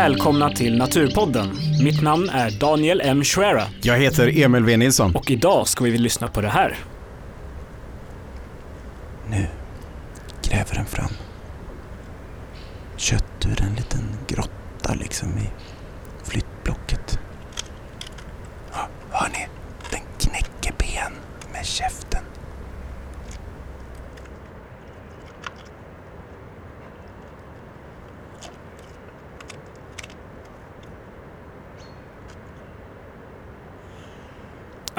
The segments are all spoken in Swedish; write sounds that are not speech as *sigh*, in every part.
välkomna till Naturpodden. Mitt namn är Daniel M. Schwera Jag heter Emil V. Nilsson. och idag ska vi lyssna på det här. Nu gräver den fram kött ur en liten grotta liksom i flyttblocket. Ja, hör ni? Den knäcker ben med käften.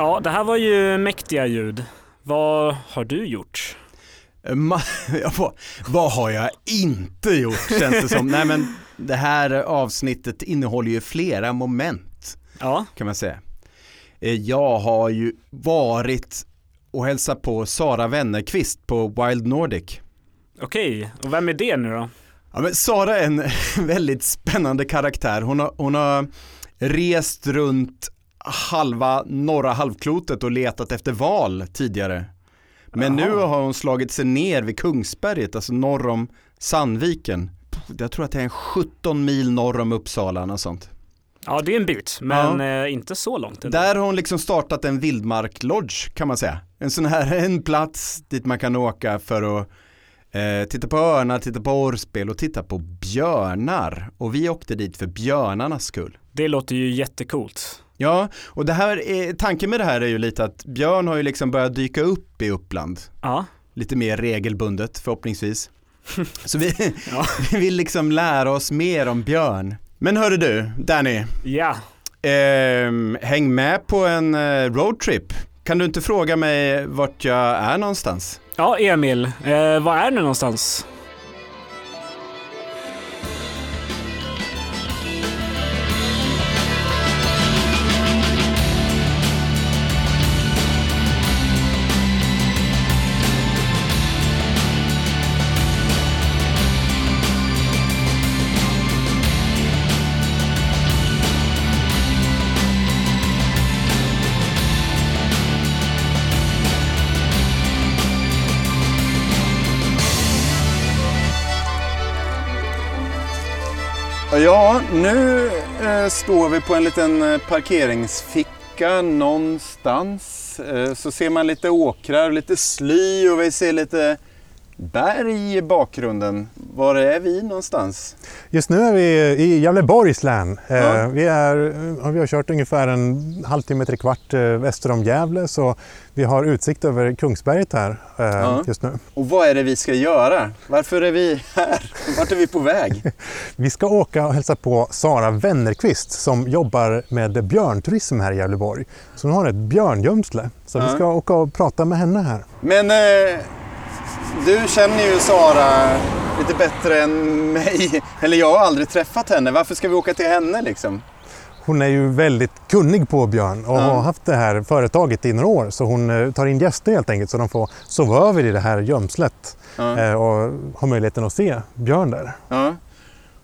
Ja, det här var ju mäktiga ljud. Vad har du gjort? Vad, *laughs* vad har jag inte gjort känns det som. Nej men det här avsnittet innehåller ju flera moment Ja, kan man säga. Eh, Jag har ju varit och hälsat på Sara Wennerqvist på Wild Nordic. okej. Och vem är det nu då? Ja, men Sara är en *laughs* väldigt spännande karaktär. Hon har, hon har rest runt halva norra halvklotet och letat efter val tidigare. Men Jaha. nu har hon slagit sig ner vid Kungsberget, alltså norr om Sandviken. Jag tror att det är en 17 mil norr om Uppsala, och sånt. Ja, det är en bit, men eh, inte så långt. ändå. Där har hon liksom startat en vildmark-lodge kan man säga. En sån här, *laughs* en plats dit man kan åka för att eh, titta på örnar, titta på orrspel och titta på björnar. Och vi åkte dit för björnarnas skull. Det låter ju jättecoolt. Ja, och det här är, tanken med det här är ju lite att björn har ju liksom börjat dyka upp i Uppland. Ja, Lite mer regelbundet förhoppningsvis. *laughs* Så vi, Ja. *laughs* vi vill liksom lära oss mer om björn. Men hörru du, Danny, ja. Ehm, häng med på en eh, roadtrip. Kan du inte fråga mig vart jag är någonstans? Ja, Emil, eh, var är du någonstans? Ja, nu eh, står vi på en liten eh, parkeringsficka någonstans. Eh, så ser man lite åkrar, lite sly och vi ser lite berg i bakgrunden. Var är vi någonstans? Just nu är vi i Gävleborgs län. Eh, Ja. Vi, är, vi har kört ungefär en halvtimme, tre kvart eh, väster om Gävle så vi har utsikt över Kungsberget här eh, Ja. just nu. Och vad är det vi ska göra? Varför är vi här? Vart är vi på väg? *laughs* Vi ska åka och hälsa på Sara Wennerqvist som jobbar med björnturism här i Gävleborg. Så hon har ett björngömsle. Så Ja. vi ska åka och prata med henne här. Men eh, du känner ju Sara lite bättre än mig. Eller jag har aldrig träffat henne. Varför ska vi åka till henne liksom? Hon är ju väldigt kunnig på björn och Ja. har haft det här företaget i några år. Så hon eh, tar in gäster helt enkelt så de får sova över i det här gömslet eh, och har möjligheten att se björn där. Ja.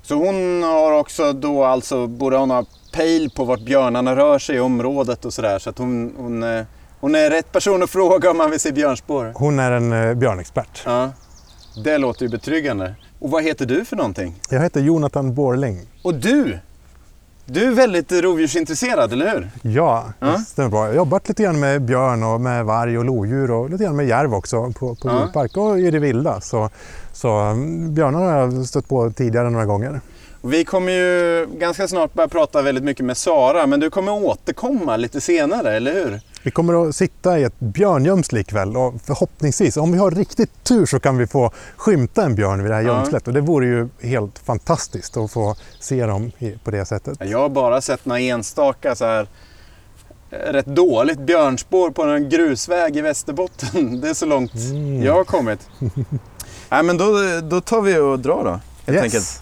Så hon har också då alltså, borde hon ha pejl på vart björnarna rör sig i området och sådär. Så att hon, hon, eh, hon är rätt person att fråga om man vill se björnspår. Hon är en eh, björnexpert. Ja. Det låter ju betryggande. Och vad heter du för någonting? Jag heter Jonathan Borling. Och du! Du är väldigt rovdjursintresserad, eller hur? Ja, det stämmer bra. Jag har jobbat lite grann med björn och med varg och lodjur och lite grann med järv också på, på Ja. djurpark och i det vilda. Så, så mm, björnar har jag stött på tidigare några gånger. Och Vi kommer ju ganska snart börja prata väldigt mycket med Sara, men du kommer återkomma lite senare, eller hur? Vi kommer att sitta i ett björngömsle ikväll och förhoppningsvis, om vi har riktigt tur så kan vi få skymta en björn vid det här Ja. gömslet. Och det vore ju helt fantastiskt att få se dem på det sättet. Jag har bara sett några enstaka så här eh, rätt dåligt björnspår på en grusväg i Västerbotten. *laughs* Det är så långt Mm. jag har kommit. *laughs* Nej, men då, då tar vi och drar då, helt Yes. enkelt.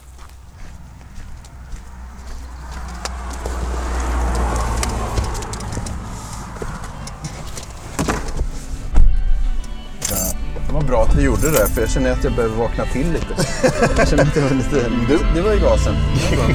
Det var bra att vi gjorde det, för jag känner att jag behöver vakna till lite. *laughs* Jag känner att jag var lite... Du, det var i gasen. *laughs* Det var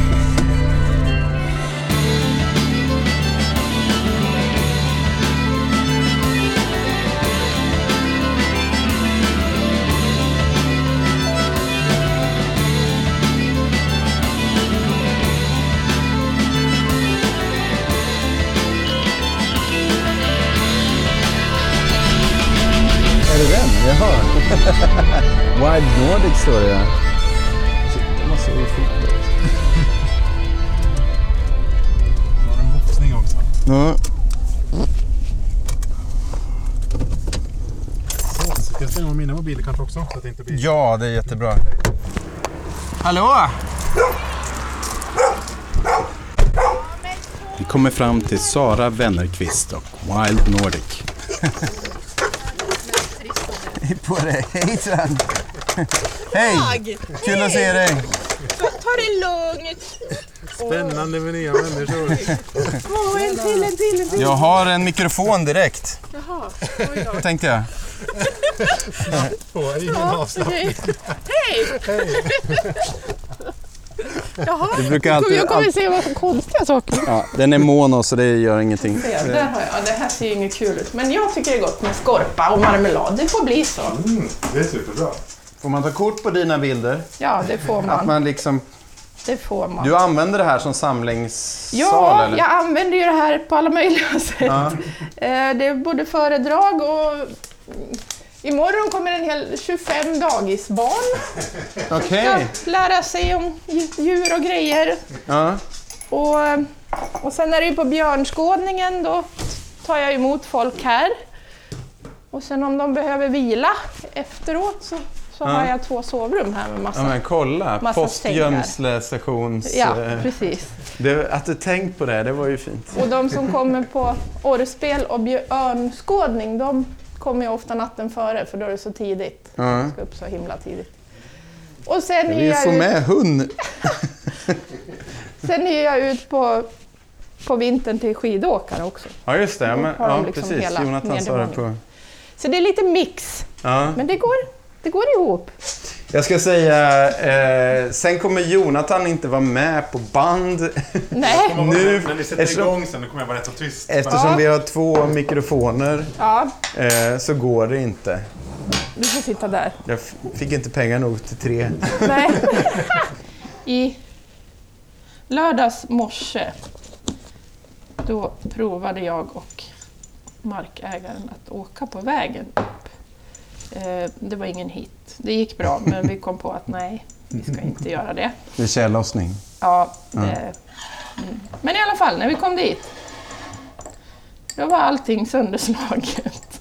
Nordic står det *laughs* ja. Shit, det måste vi fota. har en boxning också. Ja. Så, ska jag stänga av mina mobiler kanske också? Så att det inte blir... ja, det är jättebra. Hallå! Vi kommer fram till Sara Wennerqvist och Wild Nordic. På dig! Hejsan! Hej! Kul att se dig! Ta det lugnt. Spännande med nya människor. Åh, en till, en till, en till. Jag har en mikrofon direkt, Jaha, oj då. tänkte jag. På ingen Ja, avslappning. okej. Hej! Jaha, Du brukar alltid... jag kommer se vad för konstiga saker. Ja, den är mono så det gör ingenting. Se, där har jag. Det här ser ju inget kul ut. Men jag tycker det är gott med skorpa och marmelad. Det får bli så. Mm, det är superbra. Får man ta kort på dina bilder? Ja, det får Att man. man liksom... Det får man. Du använder det här som samlingssal Ja, eller? jag använder ju det här på alla möjliga *laughs* sätt. Ja. Eh, Det är både föredrag och Imorgon kommer en hel 25 dagisbarn. Okej. Ska lära sig om djur och grejer. Ja. Och, och sen är det ju på björnskådningen, då tar jag emot folk här. Och sen om de behöver vila efteråt så, så har jag två sovrum här med massa... ja, men kolla. Massa Postgömslestations... Ja, eh, precis. det, att du tänkt på det, det var ju fint. Och de som kommer på orrspel och björnskådning, de kommer ju ofta natten före för då är det så tidigt. Ja. De ska upp så himla tidigt. Och sen Jag är jag, få ut, med hund. *laughs* sen är jag ut på, på vintern till skidåkare också. Ja, just det. Men, ja liksom precis. Jonathan sa det på... Så det är lite mix, Ja. men det går, det går ihop. Jag ska säga, eh, sen kommer Jonathan inte vara med på band Nej, nu När ni sätter eftersom, igång sen, då kommer jag vara rätt så tyst. eftersom Ja. vi har två mikrofoner ja, eh, så går det inte. du får sitta där. Jag fick inte pengar nog till tre. Nej. *laughs* I lördags morse då provade jag och markägaren att åka på vägen Det var ingen hit. Det gick bra, men vi kom på att nej, vi ska inte göra det. Det är tjällossning. Ja, det, mm. Men i alla fall, när vi kom dit, då var allting sönderslaget.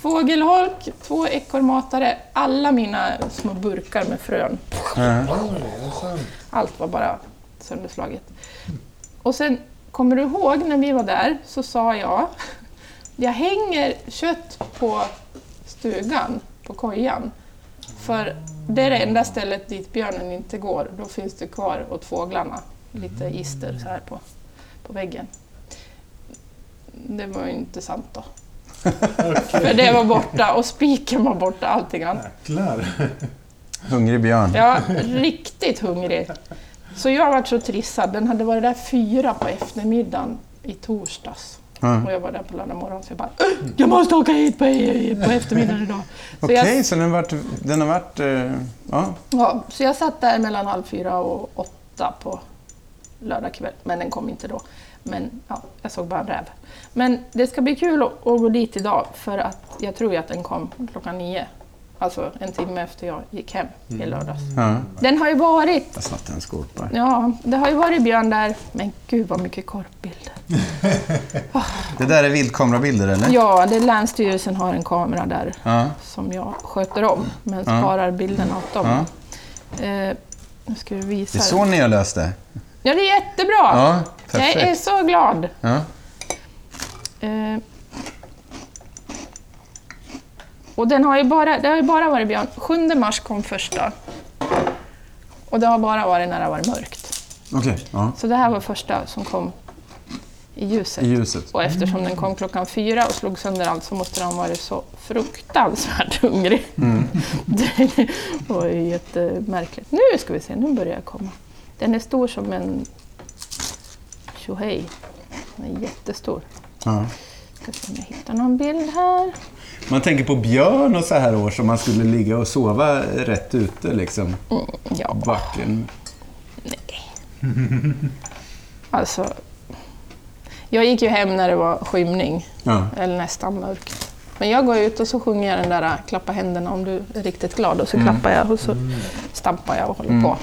Fågelholk, två ekorrmatare, alla mina små burkar med frön. Allt var bara sönderslaget. Och sen, kommer du ihåg när vi var där så sa jag, jag hänger kött på stugan, på kojan. För det är det enda stället dit björnen inte går. Då finns det kvar åt fåglarna. Lite ister så här på, på väggen. Det var ju inte sant då. För det var borta och spiken var borta, allting annat. Jäklar. Hungrig björn. Jag var riktigt hungrig. Så jag var så trissad. Den hade varit där fyra på eftermiddagen i torsdags. Ja. Och jag var där på lördag morgon så jag bara "Åh, Jag måste åka hit på, på eftermiddagen idag. Okej, jag, så den har varit... Den har varit eh, ja. ja, så jag satt där mellan halv fyra och åtta på lördag kväll. Men den kom inte då. Men ja, jag såg bara en räv. Men det ska bli kul att, att gå dit idag för att jag tror ju att den kom klockan nio. Alltså en timme efter jag gick hem i lördags. ja. Den har ju varit Jag satte en skorpa. Ja, det har ju varit björn där. Men gud vad mycket korpbilder. *laughs* Det där är vildkamerabilder eller? Ja, det är Länsstyrelsen har en kamera där Ja. som jag sköter om, men Ja. sparar bilderna åt dem. Ja. Eh, nu ska vi visa. Det är så ni har löst det? Ja, det är jättebra! Ja, jag är perfekt. så glad. Ja. Eh, och den har ju bara, det har ju bara varit björn. 7 mars kom första. Och det har bara varit när det har varit mörkt. Okej. Ja. Så det här var första som kom i ljuset. I ljuset. Och eftersom den kom klockan fyra och slog sönder allt så måste den ha varit så fruktansvärt hungrig. *laughs* Det var ju jättemärkligt. Nu ska vi se, nu börjar jag komma. Den är stor som en tjohej. Den är jättestor. Ja. Ska se om jag hittar någon bild här. Man tänker på björn och så här år som man skulle ligga och sova rätt ute liksom. Ja, Backen. *laughs* alltså. Jag gick ju hem när det var skymning, Ja. eller nästan mörkt. Men jag går ut och så sjunger jag den där äh, klappa händerna om du är riktigt glad och så klappar jag och så stampar jag och håller på.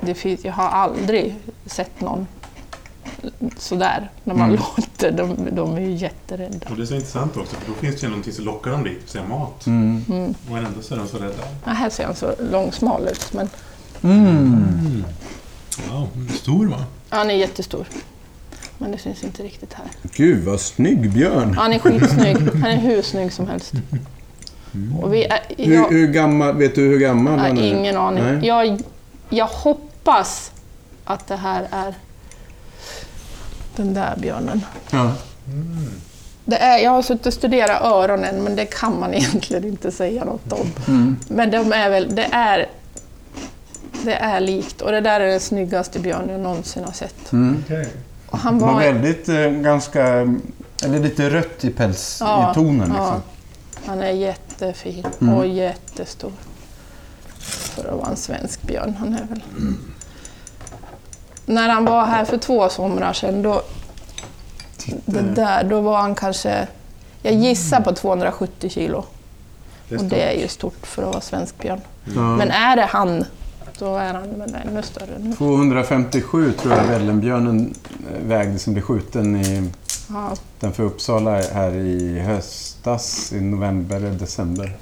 Det finns, jag har aldrig sett någon sådär när man låter. De, de är ju jätterädda. Och det är så intressant också, för då finns det ju någonting som lockar dem dit, säga mat. Mm. Och ändå så är de så rädda. Ja, här ser han så långsmal ut, men Wow, stor va? han är jättestor. Men det syns inte riktigt här. Gud vad snygg björn. Han är skitsnygg. Han är hur snygg som helst. Och vi är, Hur, jag, hur gammal, vet du hur gammal han är? ingen aning. Nej. Jag, jag hoppas att det här är den där björnen. Ja. Det är, jag har suttit och studerat öronen, men det kan man *laughs* egentligen inte säga något om. Mm. Men de är väl, det är, det är likt. Och det där är den snyggaste björn jag någonsin har sett. Mm. Okej. Och han Var var... väldigt eh, ganska, eller lite rött i päls Ja, i tonen. ja. Liksom. Han är jättefin Mm. och jättestor. För att vara en svensk björn. Han är väl... När han var här för två somrar sedan, då, det där, då var han kanske... Jag gissar på 270 kilo. Det är Och det är ju stort för att vara svensk björn. Ja. Men är det han, då är han väl ännu större. än- 257 tror jag Vällenbjörnen eh, vägde som blev skjuten i Ja, utanför Uppsala här i höstas, i november eller december.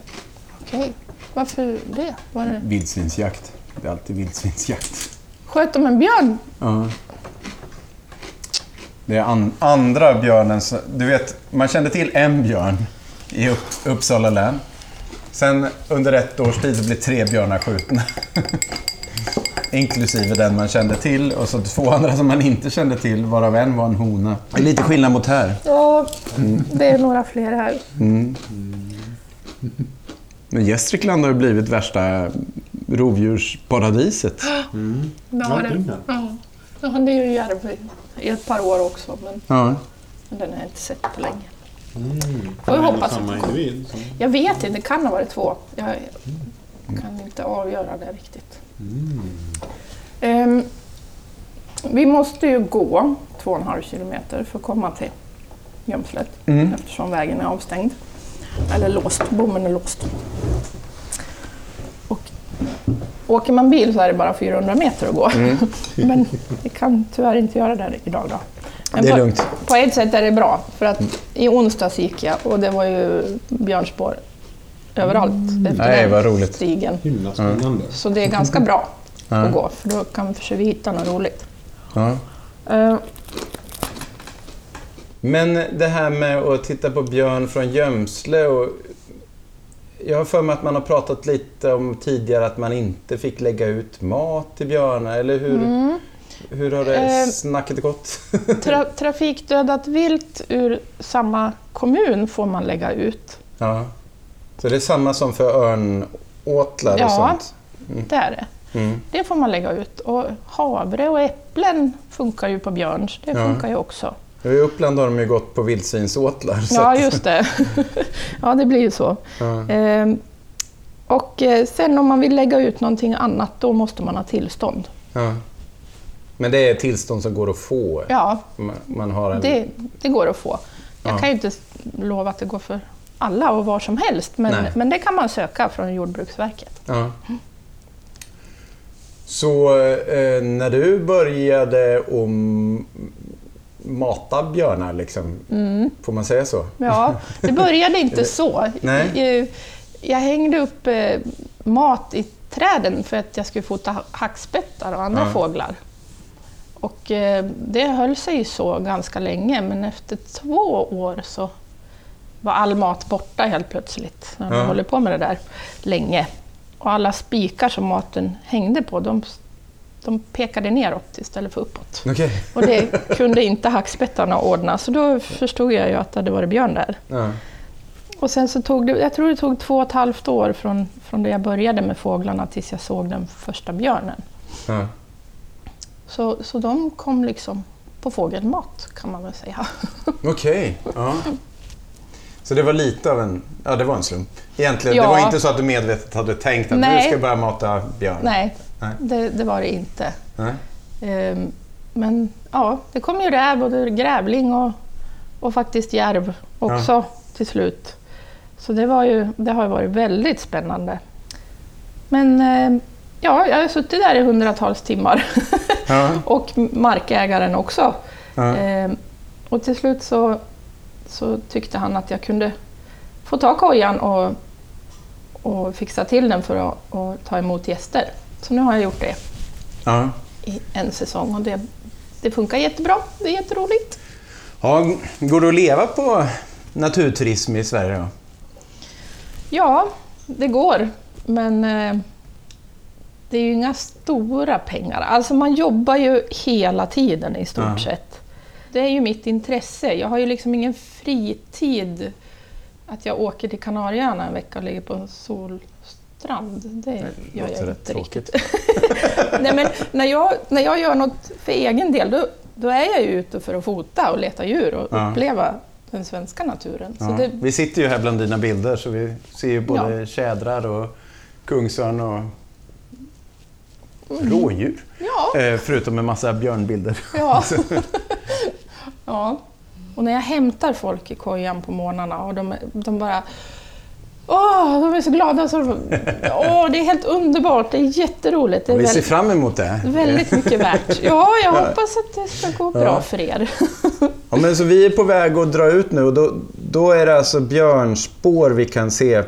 Okej, varför det? Var det? Vildsvinsjakt. Det är alltid vildsvinsjakt. Sköt de en björn? Ja. Det är an- andra björnen. Du vet, man kände till en björn i Upp- Uppsala län. Sen under ett års tid så blev tre björnar skjutna. *laughs* Inklusive den man kände till och så två andra som man inte kände till, varav en var en hona. Det är lite skillnad mot här. Ja, det är några fler här. Men Gästrikland har ju blivit värsta rovdjursparadiset. *gasps* Ja, Ja, det, ja. ja. det är ju järv i- i ett par år också, men Ja. men den har jag inte sett på länge. Mm. Får vi Men hoppas samma individ. Som... Jag vet inte, det kan ha varit två. Jag kan inte avgöra det riktigt. Ehm, vi måste ju gå två och en halv kilometer för att komma till gömslet Mm. eftersom vägen är avstängd. Eller låst, bommen är låst. Och åker man bil så är det bara 400 meter att gå. *laughs* Men vi kan tyvärr inte göra det idag då. Men Det är på, lugnt. på ett sätt är det bra, för att i onsdags gick jag och det var ju björnspår överallt efter Nej, den vad roligt. stigen. Himla spännande. Så det är ganska bra att gå, för då kan vi försöka hitta något roligt. Eh, Men det här med att titta på björn från gömsle och... Jag har för mig att man har pratat lite om tidigare att man inte fick lägga ut mat till björnar, eller hur? Hur har det Eh, snacket gått? *laughs* tra trafikdödat vilt ur samma kommun får man lägga ut. ja. Så det är samma som för örnåtlar och Ja. sånt? Det är det. Mm. Det får man lägga ut. Och havre och äpplen funkar ju på björn, så det Ja. funkar ju också. I Uppland har de ju gått på vildsvinsåtlar. så Ja, just det. *laughs* ja, det blir ju så. Ja. Ehm, och eh, sen om man vill lägga ut någonting annat, då måste man ha tillstånd. Ja. Men det är tillstånd som går att få? Ja, Man- Man har en... det, det går att få. Jag Ja. kan ju inte lova att det går för alla och var som helst, men, Nej. men det kan man söka från Jordbruksverket. Ja. Så eh, när du började om mata björnar, liksom, Mm. får man säga så? Ja, det började inte *laughs* så. Nej. Jag, jag hängde upp eh, mat i träden för att jag skulle fota ha- hackspettar och andra Ja. fåglar. Och eh, det höll sig så ganska länge, men efter två år så var all mat borta helt plötsligt. När man Ja. håller på med det där länge. Och alla spikar som maten hängde på, de, de pekade neråt istället för uppåt. Okej. Och det kunde inte hackspettarna ordna, så då förstod jag ju att det hade varit björn där. Ja. Och sen så tog det, jag tror det tog två och ett halvt år från, från det jag började med fåglarna tills jag såg den första björnen. Ja. Så, så de kom liksom på fågelmat kan man väl säga. *laughs* Okej. Ja. Så det var lite av en... Ja, det var en slump. Egentligen, det Ja. var inte så att du medvetet hade tänkt att Nej. du ska börja mata björn? Nej. Det, det var det inte. Ehm, Men ja, det kom ju räv det- grävling och, och faktiskt järv också till slut. Så det, var ju, det har ju varit väldigt spännande. Men eh, ja, jag har suttit där i hundratals timmar. *laughs* Ja. och markägaren också. Ja. Eh, och till slut så, så tyckte han att jag kunde få ta kojan och, och fixa till den för att ta emot gäster. Så nu har jag gjort det Ja. i en säsong och det, det funkar jättebra. Det är jätteroligt. Ja, går det att leva på naturturism i Sverige då? Ja, det går. Men eh, det är ju inga stora pengar. Alltså man jobbar ju hela tiden i stort Ja. sett. Det är ju mitt intresse. Jag har ju liksom ingen fritid. Att jag åker till Kanarieöarna en vecka och ligger på en solstrand. Det gör jag inte riktigt. *laughs* Nej, men när, jag, när jag gör något för egen del, då, då är jag ju ute för att fota och leta djur och Ja. uppleva den svenska naturen. Ja. det, Vi sitter ju här bland dina bilder så vi ser ju både tjädrar och kungsörn och rådjur. ja, Eh, förutom en massa björnbilder. Ja. *laughs* *laughs* ja. Och när jag hämtar folk i kojan på morgnarna och de, de bara Åh, de är så glada. Så, åh, det är helt underbart. Det är jätteroligt. Det är Vi ser väldigt, fram emot det. väldigt mycket värt. Ja, jag hoppas att det ska gå bra Ja. för er. *laughs* Ja, men så vi är på väg att dra ut nu och då, då är det alltså björnspår vi kan se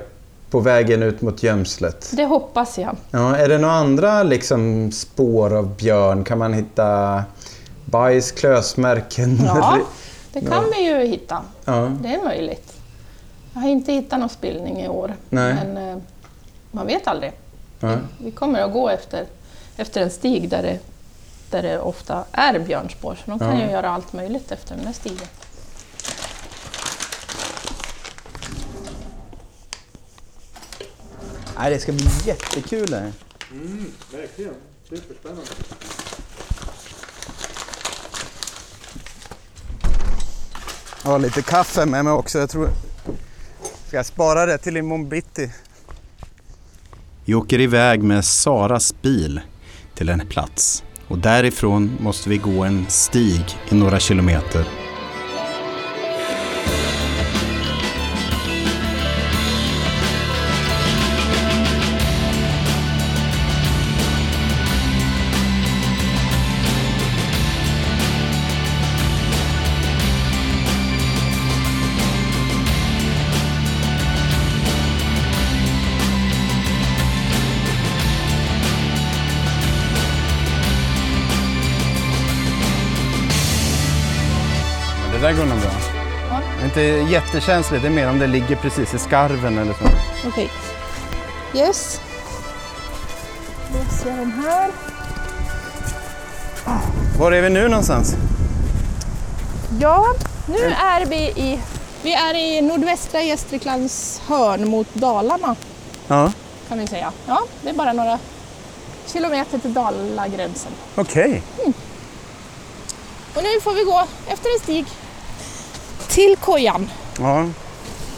på vägen ut mot gömslet. Det hoppas jag. Ja, är det några andra liksom, spår av björn? Kan man hitta bajs, klösmärken? Ja, *laughs* det kan vi ju hitta. ja. Det är möjligt. Jag har inte hittat någon spillning i år. Nej. Men eh, man vet aldrig. ja. Vi kommer att gå efter, efter en stig där det, där det ofta är björnspår. Så de kan Ja. ju göra allt möjligt efter den här stigen. Nej, det ska bli jättekul det här. Verkligen. Superspännande. Jag har lite kaffe med mig också. Jag tror... Ska jag spara det till imorgon bitti? Vi åker iväg med Saras bil till en plats. Och därifrån måste vi gå en stig i några kilometer. Inte jättekänsligt, det är mer om det ligger precis i skarven eller så. Okej. Yes. Läser jag den här. Var är vi nu någonstans? Ja, nu är vi i, vi är i nordvästra Gästriklands hörn mot Dalarna Ja, kan vi säga. Ja, det är bara några kilometer till Dalagränsen. okej. Och nu får vi gå efter en stig till kojan. Ja.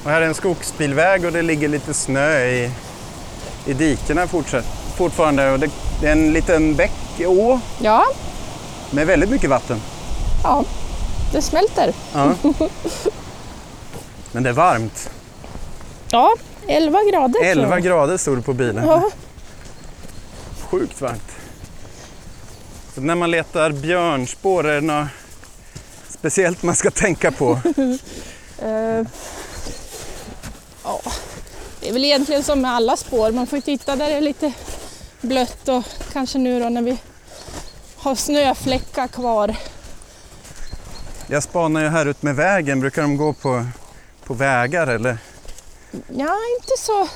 Och här är en skogsbilväg och det ligger lite snö i, i dikena fortsatt, fortfarande. Och det, det är en liten bäck, å, Ja, med väldigt mycket vatten. ja, det smälter. Ja. *laughs* Men det är varmt. Ja, 11 grader tror 11 jag. grader stod det på bilen. Ja, Sjukt varmt. Så när man letar björnspår, är det något speciellt man ska tänka på? *laughs* eh, ja, det är väl egentligen som med alla spår. Man får titta där det är lite blött och kanske nu då när vi har snöfläckar kvar. Jag spanar ju här ut med vägen. Brukar de gå på, på vägar eller? Ja, inte så,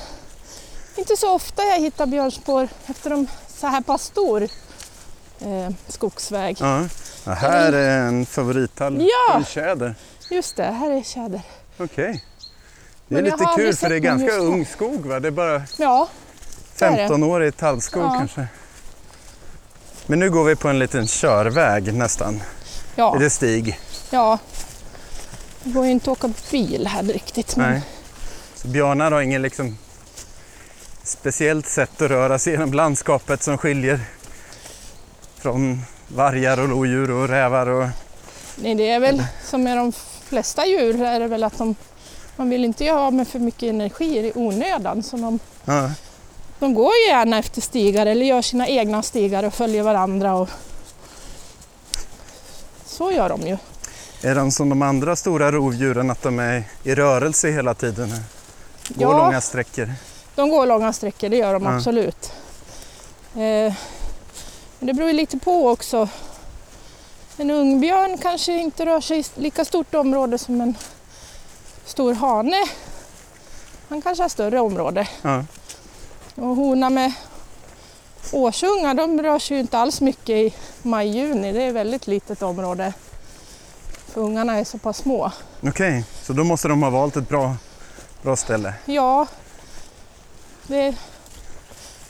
inte så ofta jag hittar björnspår efter de så här pass stor eh, skogsväg. Ja. Ja här är en favorittall. Ja! En tjäder. Just det, här är tjäder. Okej. Det är Men lite kul för det är ganska ung skog va? Det är bara Ja, det är det. 15-årig tallskog Ja. kanske. Men nu går vi på en liten körväg nästan. ja, Är det stig? ja. Det går ju inte att åka bil här riktigt. Men Nej. Så björnar har ingen liksom speciellt sätt att röra sig genom landskapet som skiljer från vargar och lodjur och rävar och nej, det är väl som med de flesta djur är det väl att de Man vill inte göra av med för mycket energi i onödan. Så de, Ja. de går ju gärna efter stigar eller gör sina egna stigar och följer varandra. Och... Så gör de ju. Är de som de andra stora rovdjuren att de är i rörelse hela tiden? Går Ja. långa sträckor? De går långa sträckor, det gör de Ja. absolut. Eh, men det beror ju lite på också. En ungbjörn kanske inte rör sig i lika stort område som en stor hane. Han kanske har större område. Ja. Och hona med årsungar, de rör sig ju inte alls mycket i maj-juni. Det är ett väldigt litet område. För ungarna är så pass små. Okej, så då måste de ha valt ett bra, bra ställe. Ja, det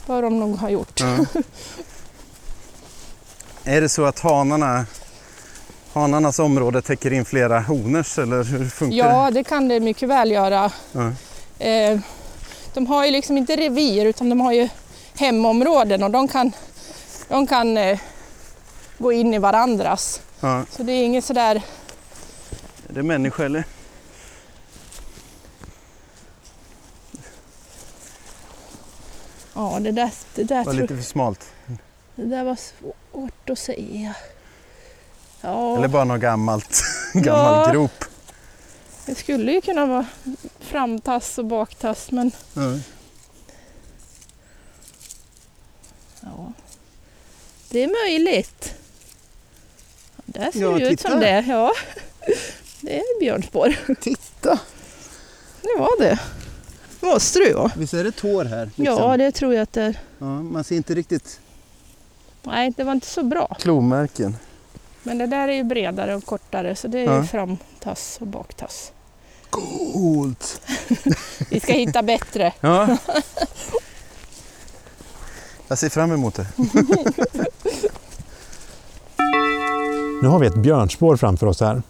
bör de nog ha gjort. Ja. *laughs* är det så att hanarna, hanarnas område täcker in flera honors eller hur funkar Ja, det kan det mycket väl göra. Ja. Eh, de har ju liksom inte revir utan de har ju hemområden och de kan, de kan eh, gå in i varandras. det? Ja. Så det är inget sådär, Är det människa eller? ja det där, det där, Det var tror, lite för smalt. Det där var svårt att säga. Ja, Eller bara något gammalt, *laughs* gammal Ja. grop. det skulle ju kunna vara framtass och baktass men Ja. ja, det är möjligt. Där ser Ja, det ut titta. som det. Ja, det är björnspår. Titta! Det var det. Måste det ju vara. Visst är det tår här? liksom? Ja, det tror jag att det är. ja, man ser inte riktigt Nej, det var inte så bra. klomärken. Men det där är ju bredare och kortare så det är Ja. framtass och baktass. Coolt! *laughs* Vi ska hitta bättre. Ja. *laughs* Jag ser fram emot det. *laughs* Nu har vi ett björnspår framför oss här.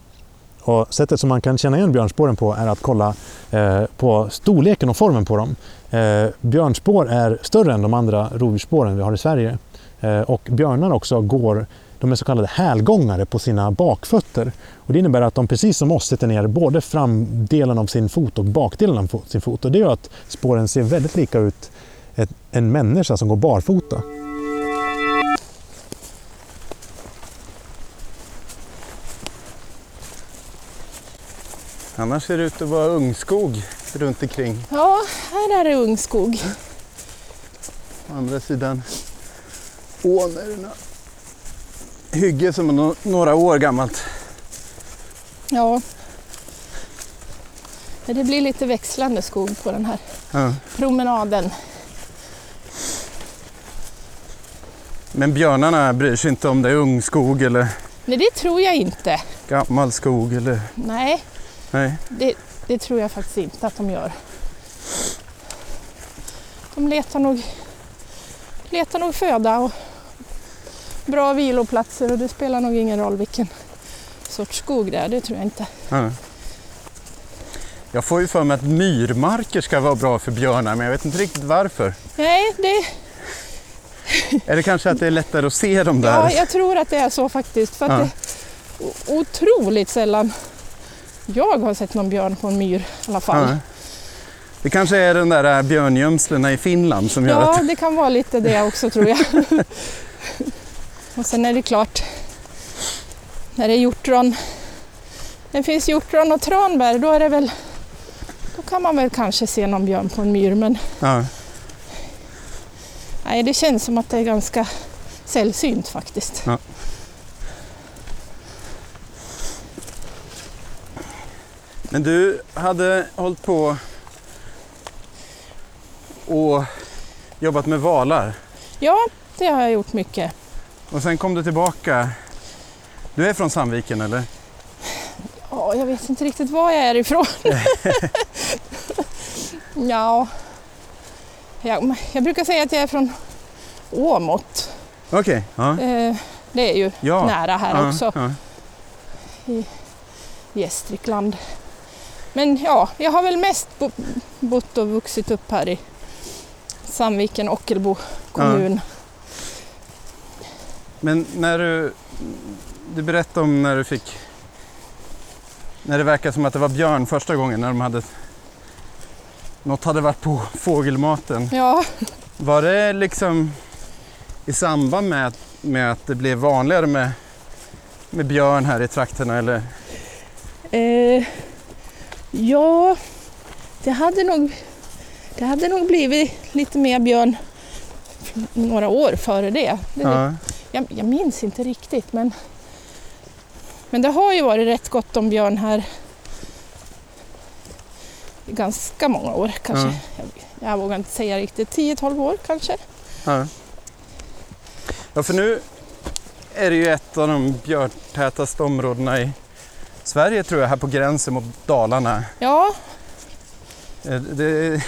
Och sättet som man kan känna igen björnspåren på är att kolla eh, på storleken och formen på dem. Eh, björnspår är större än de andra rovdjursspåren vi har i Sverige. Eh, och björnar också går, de är så kallade hälgångare på sina bakfötter. Och det innebär att de precis som oss sätter ner både framdelen av sin fot och bakdelen av sin fot. Och det gör att spåren ser väldigt lika ut en människa som går barfota. Annars ser det ut att vara ungskog runt omkring. Ja, här är det ungskog. Å andra sidan ån är det hygge som är nå- några år gammalt. Ja. Det blir lite växlande skog på den här Ja. promenaden. Men björnarna bryr sig inte om det är ungskog eller Nej, det tror jag inte. gammal skog eller... Nej, Nej. det, det tror jag faktiskt inte att de gör. De letar nog, letar nog föda och bra viloplatser och det spelar nog ingen roll vilken sorts skog det är, det tror jag inte. Ja. Jag får ju för mig att myrmarker ska vara bra för björnar men jag vet inte riktigt varför. Nej, det, Är det kanske att det är lättare att se dem där? ja, jag tror att det är så faktiskt. För att Ja. det är otroligt sällan jag har sett någon björn på en myr i alla fall. Ja. Det kanske är den där äh, björngömslena i Finland som gör Ja, att... det kan vara lite det också tror jag. *laughs* och sen är det klart, när det är hjortron, det finns hjortron och tranbär, då är det väl, då kan man väl kanske se någon björn på en myr, men Ja. nej, det känns som att det är ganska sällsynt faktiskt. Men du hade hållit på och jobbat med valar Ja, det har jag gjort mycket. Och sen kom du tillbaka. Du är från Sandviken eller? Ja, jag vet inte riktigt var jag är ifrån. *laughs* ja, jag, jag brukar säga att jag är från Åmot. Okej. Ja. Eh, det är ju Ja. nära här ja, också, Ja. Gästrikland. Men ja, jag har väl mest bo, bott och vuxit upp här i Sandviken, Ockelbo kommun. Men när du, du berättade om när du fick när det verkar som att det var björn första gången när de hade något hade varit på fågelmaten. Ja, Var det liksom i samband med, att- med att det blev vanligare med, med björn här i trakterna eller? eh, ja det, hade nog, det hade nog blivit lite mer björn några år före det. det Ja. Jag, jag minns inte riktigt men, men det har ju varit rätt gott om björn här i ganska många år kanske. Ja. Jag, jag vågar inte säga riktigt, 10-12 år kanske. Ja. ja, för nu är det ju ett av de björntätaste områdena i Sverige tror jag, här på gränsen mot Dalarna. Ja, Eh, Det är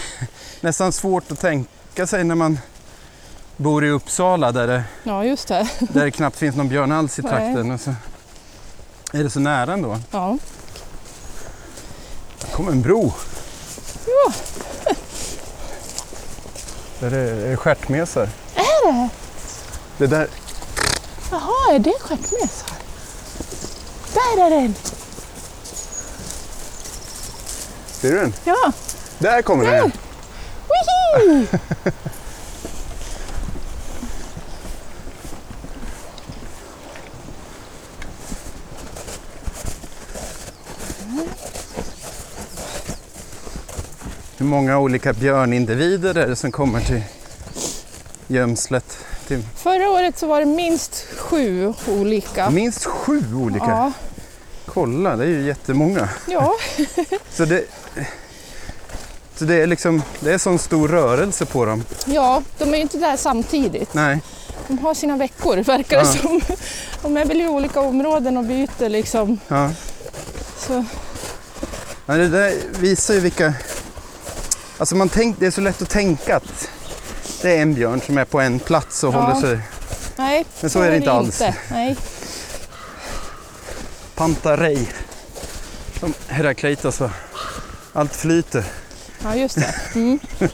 nästan svårt att tänka sig när man bor i Uppsala där det, ja just det. *laughs* där det knappt finns någon björn alls i Nej. trakten. Och så är det så nära ändå. Ja. Det kommer en bro. Ja. *laughs* Där är är stjärtmesar. Är det? Det där, Jaha, är det stjärtmesar? Där är den! ser du den? Ja! Där kommer den! Wihi! *laughs* Hur många olika björnindivider är det som kommer till gömslet? Till Förra året så var det minst sju olika. minst sju olika? Ja, Kolla, det är ju jättemånga. ja, Så det, så det är liksom, det är sån stor rörelse på dem. ja, de är ju inte där samtidigt. Nej, De har sina veckor verkar det Ja. som. De är väl i olika områden och byter liksom. ja. Så, ja det där visar ju vilka... Alltså man tänk, det är så lätt att tänka att det är en björn som är på en plats och Ja. håller sig... nej, Men så är det inte alls. Nej. Pantarei. Som Herakleitos va? Allt flyter. Ja, just det. Mm. *laughs*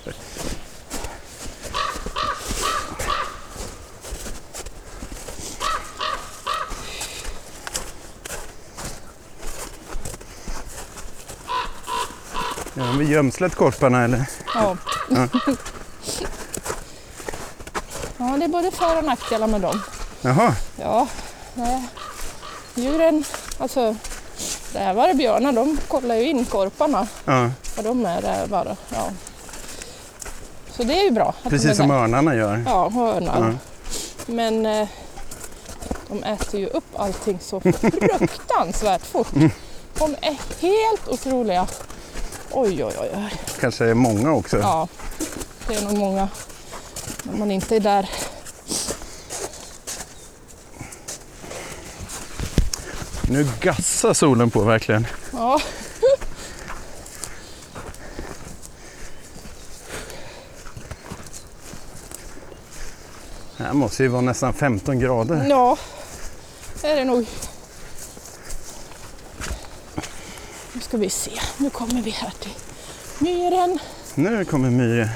Är gömslet korparna eller? Ja. Ja. ja, det är både för och nackdelar med dem. Jaha, Ja, djuren, alltså där var det björnar, de kollar ju in korparna ja. och de är där bara. Ja. Så det är ju bra. Precis som där. örnarna gör. Ja, hörnar. Ja. Men eh, de äter ju upp allting så *laughs* fruktansvärt fort. De är helt otroliga. Oj, oj, oj. Kanske är många också. Ja, det är nog många när man inte är där. Nu gassar solen på verkligen. Ja, Det här måste ju vara nästan 15 grader. ja det är det nog. Nu ska vi se. Nu kommer vi här till myren. Nu kommer myren.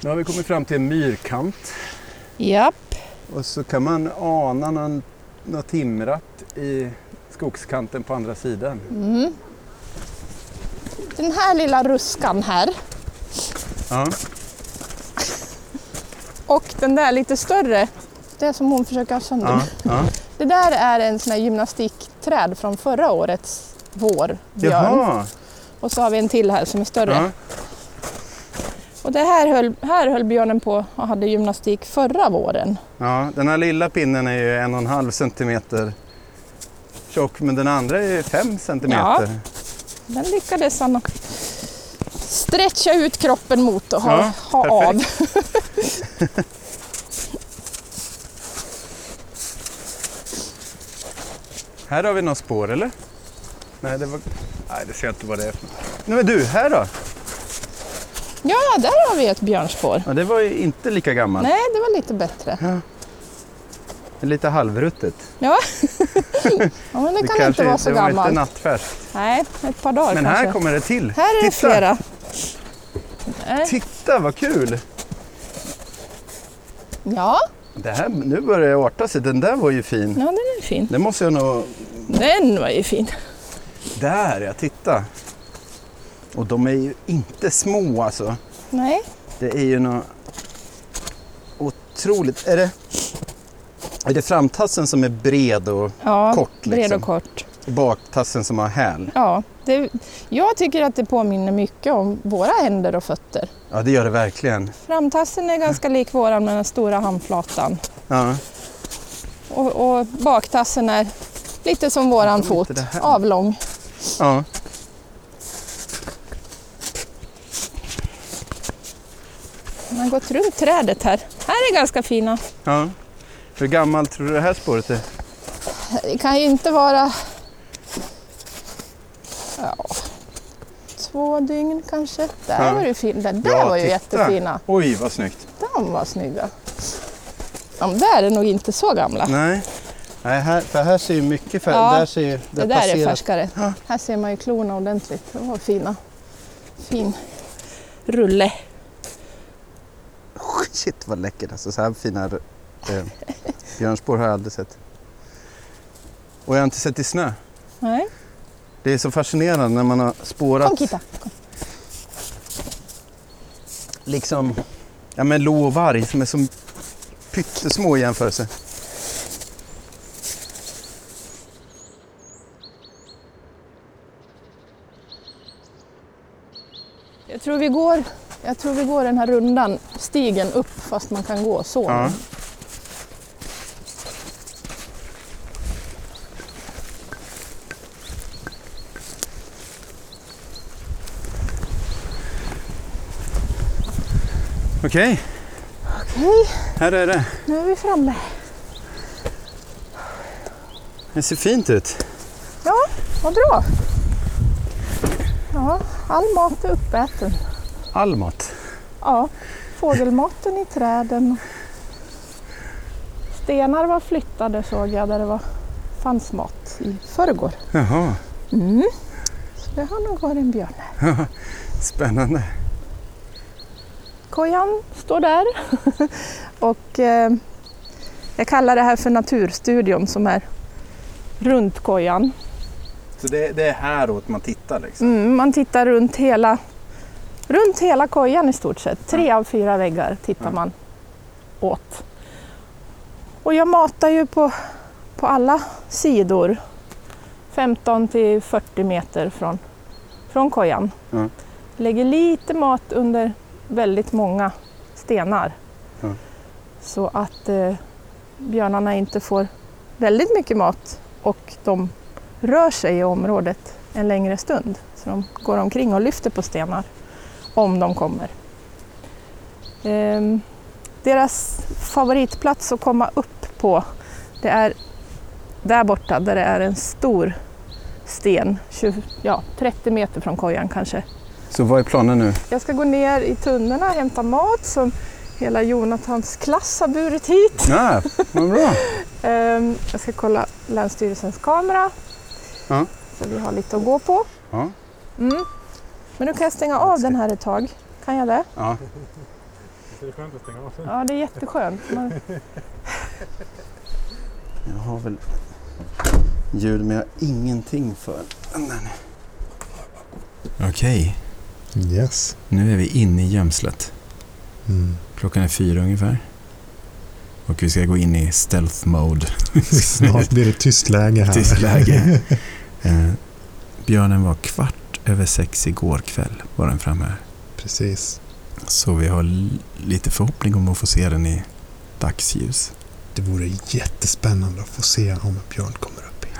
Nu har vi kommit fram till en myrkant Japp. och så kan man ana någon, något timrat i skogskanten på andra sidan. Mm. Den här lilla ruskan här Ja, och den där lite större, det som hon försöker ha sönder. ja, ja. *laughs* Det där är en sån här gymnastikträd från förra årets vår, björn. Jaha, Och så har vi en till här som är större. ja. Och det här höll, här höll björnen på och hade gymnastik förra våren. ja. Den här lilla pinnen är ju en och en halv centimeter tjock men den andra är fem centimeter. Den lyckades han stretcha ut kroppen mot och ha, Ja, ha av. perfekt. *laughs* Här har vi något spår eller? Nej, det var... Nej, det ser jag inte vad det är. Nej, men du, här då? Ja, där har vi ett björnspår. Ja, det var ju inte lika gammalt. Nej, det var lite bättre. Lite halvruttet. Ja, *laughs* ja men det, kan inte vara så det var gammalt. inte nattfärskt. Nej, ett par dagar Men kanske. här kommer det till. Här är det Titta. flera. Nej. Titta vad kul! Ja, Det här, nu börjar det arta sig. Den där var ju fin. Ja, den är fin. Det måste jag nog... Den var ju fin. Där ja, titta. Och de är ju inte små alltså. Nej, Det är ju något otroligt. Är det, är det framtassen som är bred och ja, Kort, bred liksom. och kort. baktassen som har häl? Ja, det, jag tycker att det påminner mycket om våra händer och fötter. Ja, det gör det verkligen. Framtassen är ganska lik våran med den stora handflatan. Ja. Och, och baktassen är lite som våran fot, avlång. ja. Man har gått runt trädet här. Här är ganska fina. ja. Hur gammalt tror du det här spåret är? Det kan ju inte vara... Ja, två dygn kanske. Där Ja. var det fin. Den där Ja, var ju titta. jättefina. Oj, vad snyggt. De var snygga. De där är nog inte så gamla. Nej, Nej här, för här ser ju mycket färg. Ja, där ser ju, Det där är passerat- färskare. Ja. Här ser man ju klorna ordentligt. De var fina. Fin rulle. Shit vad läckert alltså. Så här fina eh, björnspår har jag aldrig sett. Och jag har inte sett i snö. Nej. Det är så fascinerande när man har spårat Kom Kita. Kom. liksom ja, men lo och varg som är så pyttesmå i jämförelse. Jag tror, vi går, jag tror vi går den här rundan, stigen upp fast man kan gå så. Ja. Okej, Okej, här är det. nu är vi framme. Det ser fint ut. Ja, vad bra. Ja, all mat är uppäten. All mat. Ja, fågelmaten i träden. Stenar var flyttade såg jag där det var, fanns mat i förrgår. Jaha, Mm. Så det har nog varit en björn. *laughs* spännande. Kojan står där. *laughs* och eh, jag kallar det här för naturstudion som är runt kojan. Så det, det är häråt man tittar liksom? Mm, man tittar runt hela, runt hela kojan i stort sett. Tre av fyra väggar tittar Ja. man åt. Och jag matar ju på, på alla sidor. 15 till 40 meter från, från kojan. Ja. Lägger lite mat under väldigt många stenar. Ja. Så att eh, björnarna inte får väldigt mycket mat och de rör sig i området en längre stund. Så de går omkring och lyfter på stenar om de kommer. Ehm, deras favoritplats att komma upp på det är där borta där det är en stor sten, 20, ja, 30 meter från kojan kanske. Så vad är planen nu? Jag ska gå ner i tunnorna och hämta mat som hela Jonathans klass har burit hit. Ja, vad bra. *laughs* Ehm, jag ska kolla Länsstyrelsens kamera Ja. så vi har lite att gå på. Ja. Mm. Men nu kan jag stänga av den här ett tag. Kan jag det? Ja. Det är skönt att stänga av. Ja, det är jätteskönt. Man, *laughs* Jag har väl ljud men jag har ingenting för den där nu. Yes. nu är vi inne i gömslet. Mm. Klockan är fyra ungefär. Och vi ska gå in i stealth mode. *laughs* Snart blir det tyst läge här. Tyst läge. *laughs* Eh, björnen var kvart över sex igår kväll var den framme. Precis. Så vi har lite förhoppning om att få se den i dagsljus. Det vore jättespännande att få se om en björn kommer upp hit.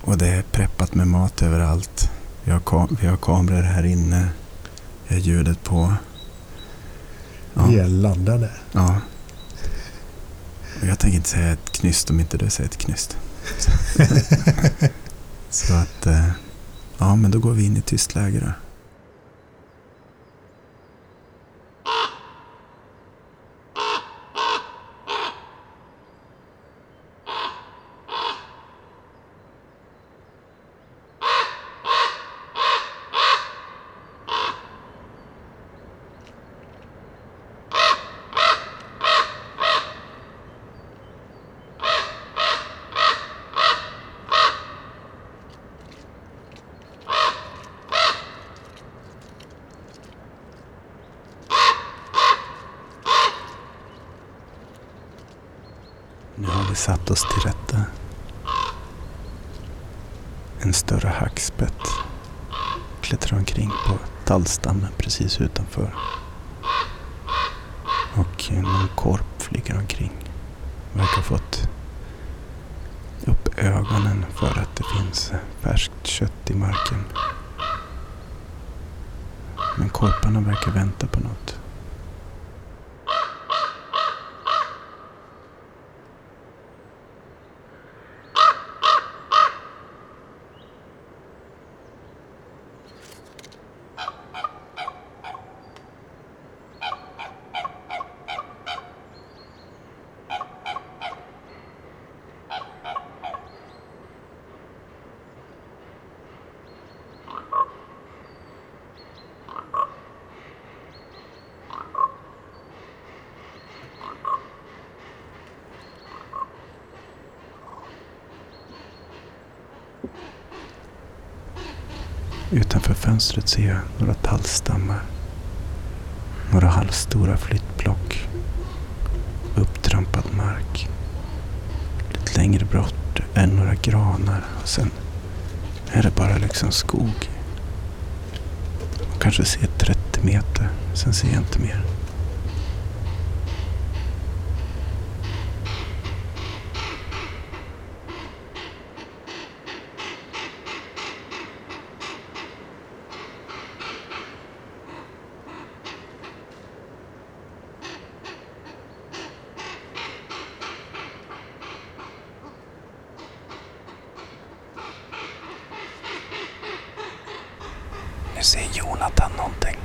Och det är preppat med mat överallt. Vi har, ka- vi har kameror här inne. Har ljudet på. Ja. Vi är laddade. ja. Och jag tänker inte säga ett knyst om inte du säger ett knyst. *laughs* Så att, eh, ja men då går vi in i tyst läge då. Satt oss till rätta. En större hackspett klättrade omkring på tallstammen precis utanför. Och någon korp flyger omkring. Verkar ha fått upp ögonen för att det finns färskt kött i marken. Men korparna verkar vänta på något. Utanför fönstret ser jag några tallstammar. Några halvstora flyttblock. Upptrampad mark. Lite längre bort är några granar och sen är det bara liksom skog. Och kanske ser 30 meter, sen ser jag inte mer. Nu ser Jonathan någonting.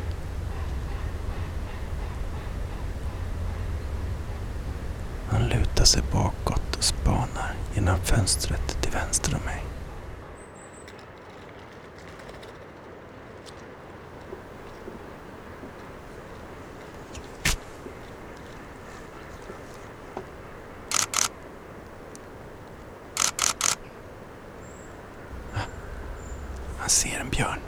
Han lutar sig bakåt och spanar genom fönstret till vänster om mig. Han ser en björn.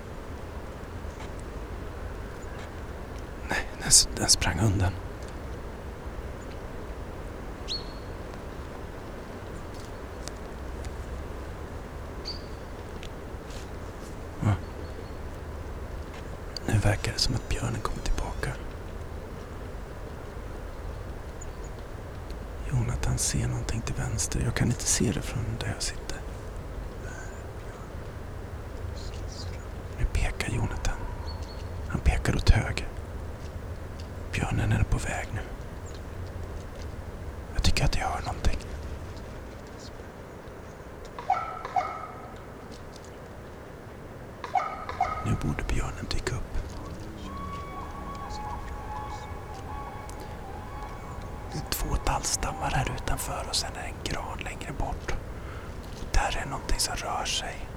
Nej, den, den sprang undan. Nu verkar det som att björnen kommer tillbaka. Jonathan ser någonting till vänster. Jag kan inte se det från där jag sitter. Nu pekar Jonathan. Han pekar åt höger. Björnen är på väg nu. Jag tycker att jag hör någonting. Nu borde björnen dyka upp. Det är två tallstammar här utanför och sen är det en gran längre bort. Och där är någonting som rör sig.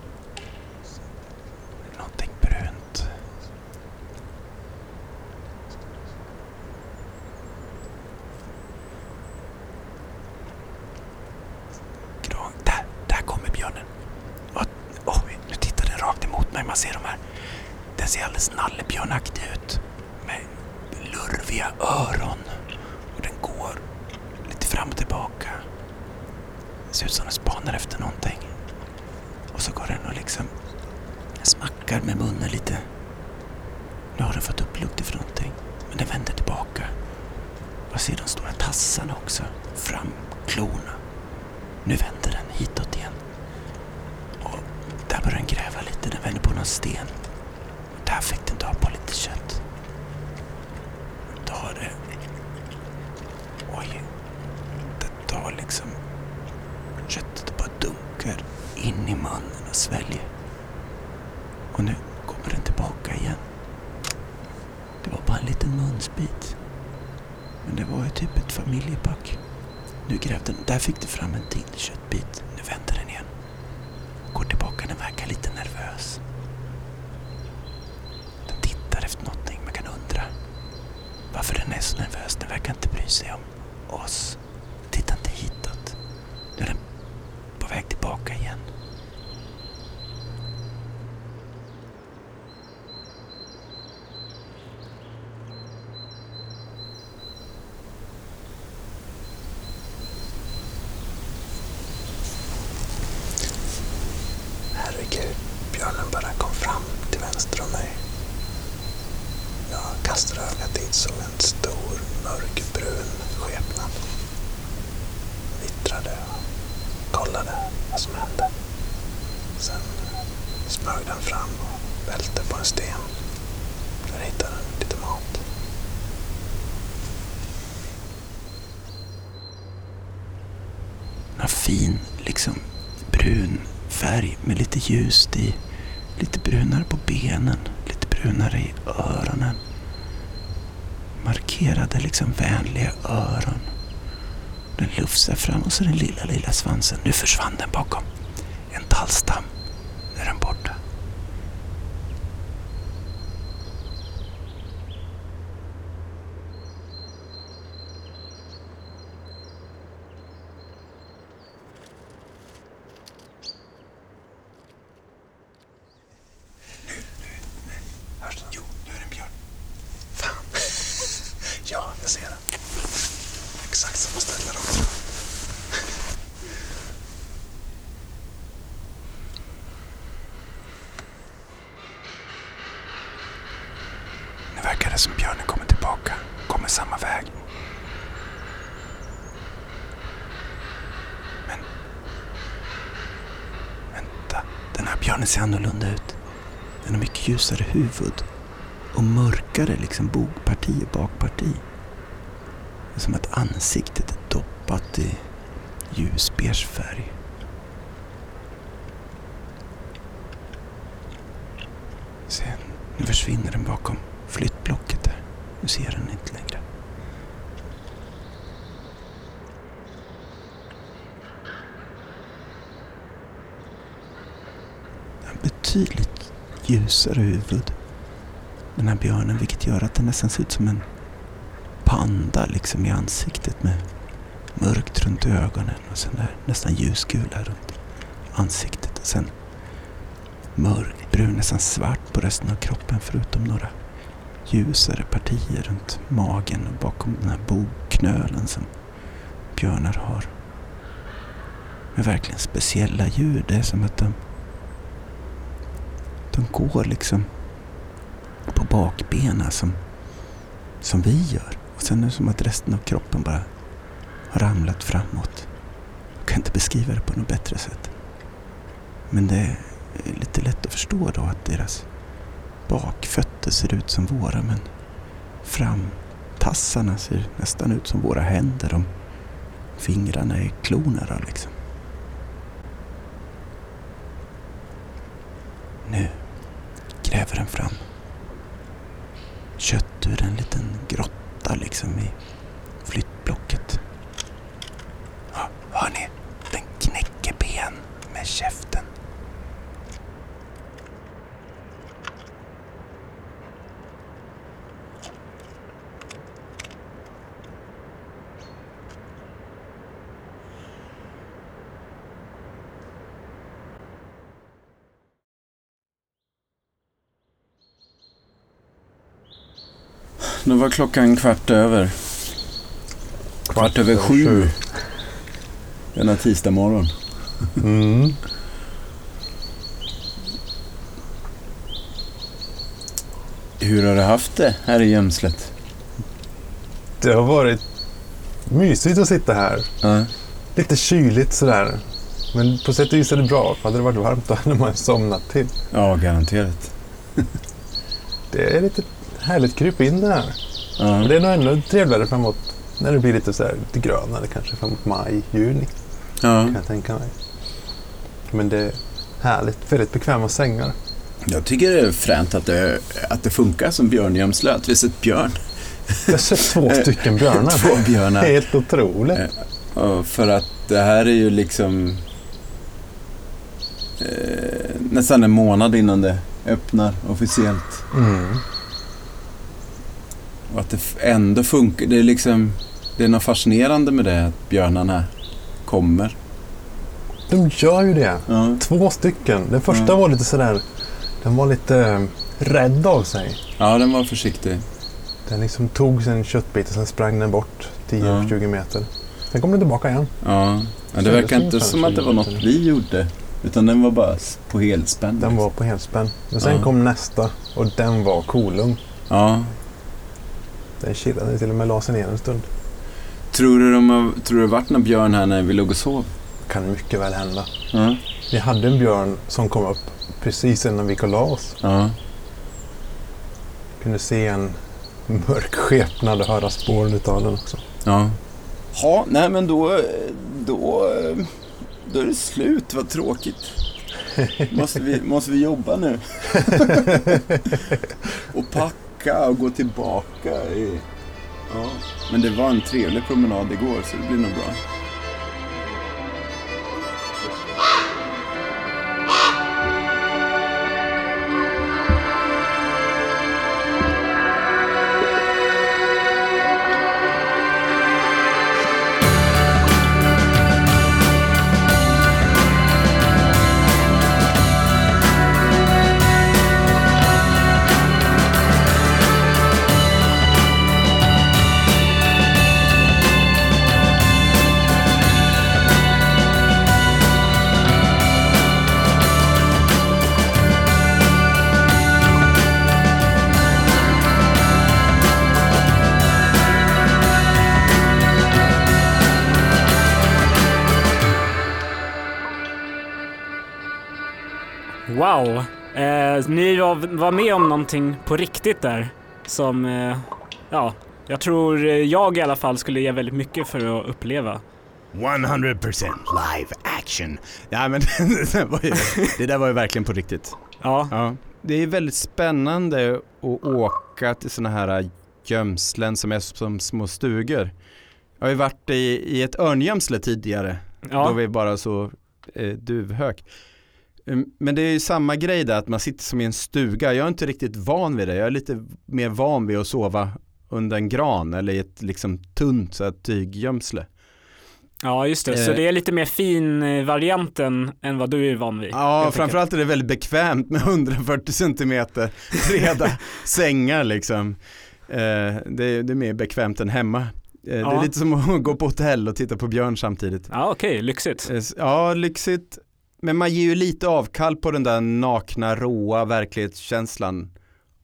Färg med lite ljust i. Lite brunare på benen, lite brunare i öronen. Markerade liksom vänliga öron. Den lufsar fram och så den lilla, lilla svansen. Nu försvann den bakom en tallstam. Nu är den borta. Hörs den? Jo, nu är det en björn. Fan. ja, jag ser den. Exakt samma ställe också. Nu verkar det som björnen kommer tillbaka. Kommer samma väg. Men... Vänta. Den här björnen ser annorlunda ut. Den har mycket ljusare huvud. Och mörkare liksom bogparti och bakparti. Det är som att ansiktet är doppat i ljusbeige färg. Se, nu försvinner den bakom flyttblocket där. Nu ser den inte längre. Den har betydligt ljusare huvud. Den här björnen, vilket gör att den nästan ser ut som en panda liksom i ansiktet med mörkt runt ögonen och sen där nästan ljusgula runt ansiktet och sen mörkbrun, nästan svart på resten av kroppen förutom några ljusare partier runt magen och bakom den här boknölen som björnar har. Men verkligen speciella djur. Det är som att de, de går liksom på bakbenen som, som vi gör. Och sen är det som att resten av kroppen bara har ramlat framåt. Jag kan inte beskriva det på något bättre sätt. Men det är lite lätt att förstå då att deras bakfötter ser ut som våra men framtassarna ser nästan ut som våra händer. De fingrarna är klorna då liksom. Nu gräver den fram kött ur en liten grotta liksom i flyttblocket. Ja, hör ni? Den knäcker ben med käften. Nu var klockan kvart över. Kvart över sju. Denna tisdag morgon. Mm. Hur har du haft det här i gömslet? Det har varit mysigt att sitta här. Ja. Lite kyligt sådär. Men på sätt och vis är det bra. Hade det varit varmt då hade man somnat till. ja, garanterat. Det är lite härligt att krypa in det här. Men det är nog ännu trevligare framåt när det blir lite, så här, lite grönare kanske framåt maj, juni Ja. kan jag tänka mig. Men det är härligt. Väldigt bekväma sängar. Jag tycker det är fränt att det, att det funkar som björngömsle. Att vi har sett björn. Jag har sett två *laughs* stycken björnar. Två björnar. Helt otroligt. Eh, Och för att det här är ju liksom eh, nästan en månad innan det öppnar officiellt. Mm. Att det ändå funkar. Det är liksom det är något fascinerande med det att björnarna kommer. De gör ju det. Ja, Två stycken. Den första Mm. var lite sådär... Den var lite eh, rädd av sig. ja den var försiktig. Den liksom tog sig en köttbit och sen sprang den bort 10-20 meter. Sen kom den tillbaka igen. Ja, men det verkar inte som att det var något vi gjorde. Utan den var bara på helspänn. Den var på helspänn. Men sen Ja. kom nästa och den var kolugn. Ja. Den chillade till och med la sig ner en stund. Tror du, de har, tror du det varit någon björn här när vi låg och sov? Kan mycket väl hända. Ja. Vi hade en björn som kom upp precis innan vi gick och la oss. Ja. Kunde se en mörk skepnad och höra spåren utav den också. Ja. Ja, nej men då, då, då är det slut. Vad tråkigt. *laughs* Måste vi, måste vi jobba nu? *laughs* och backa och gå tillbaka. I, ja. Men det var en trevlig promenad igår så det blir nog bra. Eh, ni var, var med om någonting på riktigt där som, eh, ja, jag tror jag i alla fall skulle ge väldigt mycket för att uppleva. 100% live action. Ja, men *laughs* det, där var ju, det där var ju verkligen på riktigt. Ja, Ja. Det är väldigt spännande att åka till sådana här gömslen som är som små stugor. Jag har ju varit i, i ett örngömsle tidigare då ja, vi bara så eh, duvhök. Mm, Men det är ju samma grej där att man sitter som i en stuga. Jag är inte riktigt van vid det. Jag är lite mer van vid att sova under en gran eller i ett liksom tunt så här, tyggömsle. ja just det. Så Eh. det är lite mer fin eh, varianten än vad du är van vid. Ja, framförallt är det väldigt bekvämt med 140 centimeter breda *laughs* sängar liksom. Eh, det, är, det är mer bekvämt än hemma. Eh, Det är Ja. lite som att *laughs* gå på hotell och titta på björn samtidigt. Ja, okej, lyxigt. Eh, s- Ja, lyxigt. Men man ger ju lite avkall på den där nakna, råa verklighetskänslan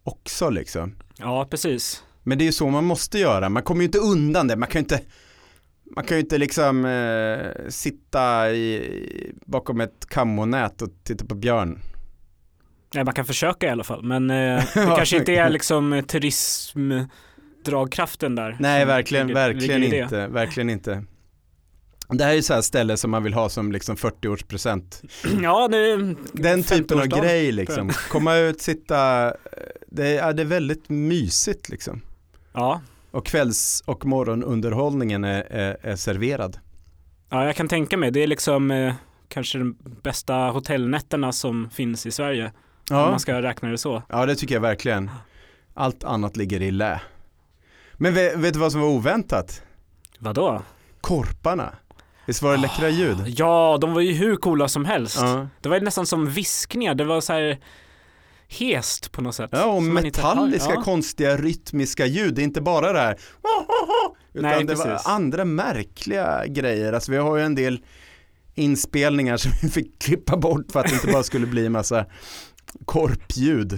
också liksom. Ja, precis. Men det är ju så man måste göra. Man kommer ju inte undan det. Man kan ju inte, man kan ju inte liksom eh, sitta i, bakom ett kammonät och titta på björn. Nej, man kan försöka i alla fall, men eh, *laughs* det kanske inte är liksom turismdragkraften där. Nej, verkligen, ligger- verkligen ligger inte, verkligen inte. Det här är så här ställe som man vill ha som liksom 40-årspresent. *clears throat* Ja, det Den typen av 50-årsdagen, grej liksom. *laughs* Komma ut, sitta, eh, det är, det är väldigt mysigt liksom. Ja, Och kvälls och morgonunderhållningen är, är, är serverad. ja, jag kan tänka mig. Det är liksom eh, kanske de bästa hotellnätterna som finns i Sverige. Om Ja, man ska räkna det så. ja det tycker jag verkligen. Allt annat ligger i lä. Men vet, vet du vad som var oväntat? Vadå? Korparna. Visst var det läckra ljud? Ja, de var ju hur coola som helst. Ja. Det var ju nästan som viskningar. Det var så här hest på något sätt. Ja, och metalliska Ja. konstiga rytmiska ljud. Det är inte bara det här utan Nej, det var precis. andra märkliga grejer. Alltså vi har ju en del inspelningar *laughs* som vi fick klippa bort för att det inte bara skulle bli en massa korpljud.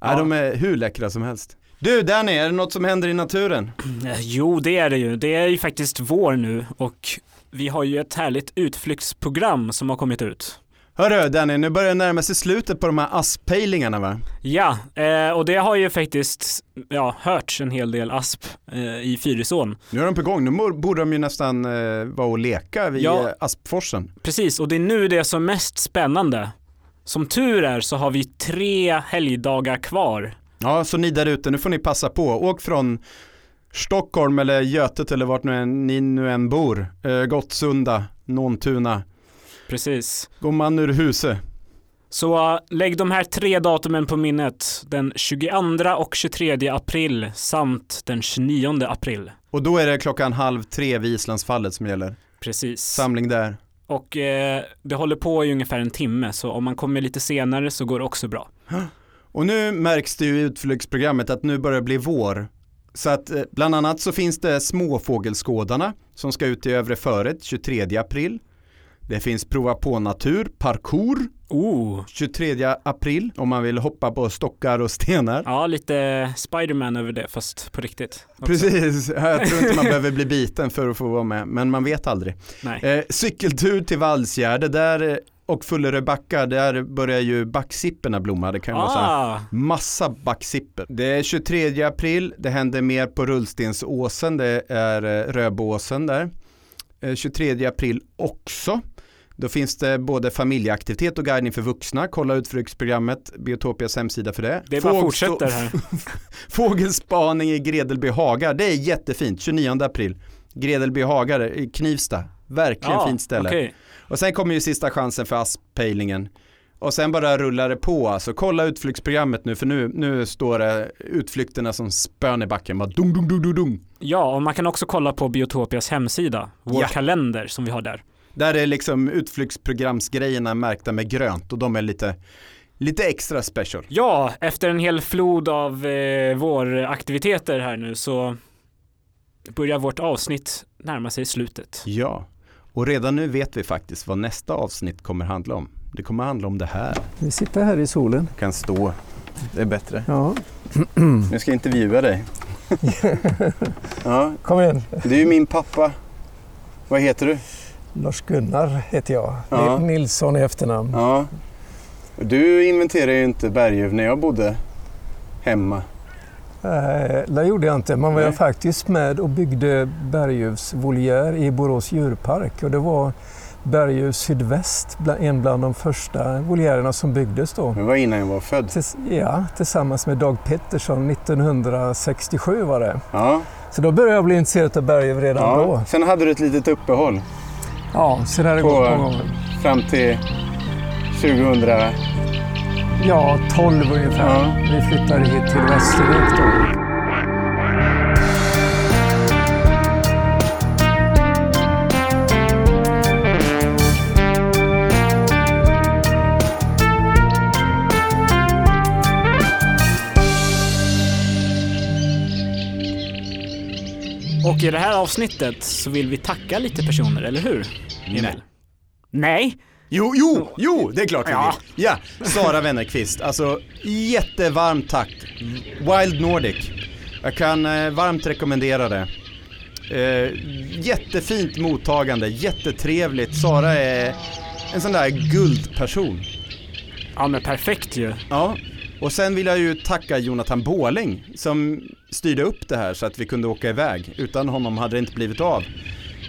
Ja. Ja. de är hur läckra som helst. Du Danny, är det något som händer i naturen? *clears throat* Jo, det är det ju. Det är ju faktiskt vår nu och vi har ju ett härligt utflyktsprogram som har kommit ut. Hörru Danny, nu börjar det närma sig slutet på de här asppejlingarna va? Ja, eh, och det har ju faktiskt ja, hörts en hel del asp eh, i Fyrisån. Nu är de på gång, nu borde de ju nästan eh, vara och leka vid Ja. eh, Aspforsen. Precis, och det är nu det är som mest spännande. Som tur är så har vi tre helgdagar kvar. Ja, så ni där ute, nu får ni passa på. Åk från Stockholm eller Götet eller vart nu än, ni nu än bor. Eh, Gottsunda, Nåntuna. Precis. Gå man ur huset. Så uh, lägg de här tre datumen på minnet. Den 22 och 23 april samt den 29 april. Och då är det klockan halv tre vid Islandsfallet som gäller. Precis. Samling där. Och eh, det håller på i ungefär en timme, så om man kommer lite senare så går det också bra. Och nu märks det ju i utflyktsprogrammet att nu börjar det bli vår. Så att eh, bland annat så finns det småfågelskådarna som ska ut i Övre Föret 23 april. Det finns prova på natur, parkour, Oh, 23 april om man vill hoppa på stockar och stenar. ja lite Spiderman över det fast på riktigt. också. Precis, jag tror inte man *laughs* behöver bli biten för att få vara med, men man vet aldrig. Nej. Eh, cykeltur till Vallsgärde där, eh, och Fullerö backar, där börjar ju backsipporna blomma. Det kan ju vara så Ah, Massa backsipper. Det är 23 april, det händer mer på Rullstensåsen, det är eh, Röbåsen där. Eh, 23 april också. Då finns det både familjeaktivitet och guidning för vuxna. Kolla utflyktsprogrammet, Biotopias hemsida för det. det bara fortsätter här. *laughs* Fågelspaning i Gredelby hagar, det är jättefint, 29 april. Gredelby hagar i Knivsta, verkligen Ja, fint ställe. okej. Och sen kommer ju sista chansen för asppejlingen. Och sen bara rullar det på alltså. Kolla utflyktsprogrammet nu för nu, nu står det utflykterna som spön i backen. Bara dung, dung, dung, dung, dung. Ja, och man kan också kolla på Biotopias hemsida, vår Ja. kalender som vi har där. Där är liksom utflyktsprogramsgrejerna märkta med grönt och de är lite, lite extra special. Ja, efter en hel flod av eh, våraktiviteter här nu så börjar vårt avsnitt närma sig slutet. Ja, och redan nu vet vi faktiskt vad nästa avsnitt kommer handla om. Det kommer handla om det här. Vi sitter här i solen. kan stå, det är bättre. Ja, *clears throat* Nu ska jag intervjua dig. *laughs* ja, kom igen. det är ju min pappa. Vad heter du? Lars-Gunnar heter jag. Ja. Ni- Nilsson i efternamn. Ja. Du inventerade ju inte berguv när jag bodde hemma. Eh, det gjorde jag inte. Man var Nej. jag faktiskt med och byggde berguvsvoljär i Borås djurpark. Och det var berguv sydväst, en bland de första voljärerna som byggdes då. Det var innan jag var född. Tills, ja, tillsammans med Dag Pettersson 1967 var det. Ja. Så då började jag bli intresserad av berguv redan ja. då. Sen hade du ett litet uppehåll Ja, det har det gått många gånger. fram till 2000. Ja, 12 ungefär. Ja. Vi flyttade hit till Västervik då. Och i det här avsnittet så vill vi tacka lite personer, eller hur? Emil? Nej. Nej? Jo, jo, jo, det är klart vi Ja. vill. Ja, Sara Wennerqvist. Alltså, jättevarmt tack. Wild Nordic. Jag kan eh, varmt rekommendera det. Eh, jättefint mottagande, jättetrevligt. Sara är en sån där guldperson. Ja men perfekt ju. Ja, och sen vill jag ju tacka Jonathan Båling som styrde upp det här så att vi kunde åka iväg. Utan honom hade det inte blivit av.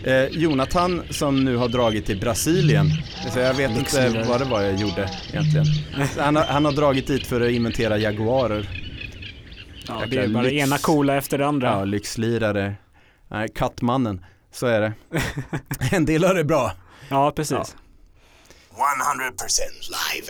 Eh, Jonathan som nu har dragit till Brasilien. Så jag vet inte Lyxlirare. vad det var jag gjorde egentligen. Han har, han har dragit dit för att inventera jaguarer. Ja, det är bara lyx. ena coola efter det andra. Ja, lyxlirare. Nej, kattmannen. Så är det. *laughs* en del har det bra. Ja, precis. Ja. 100% live.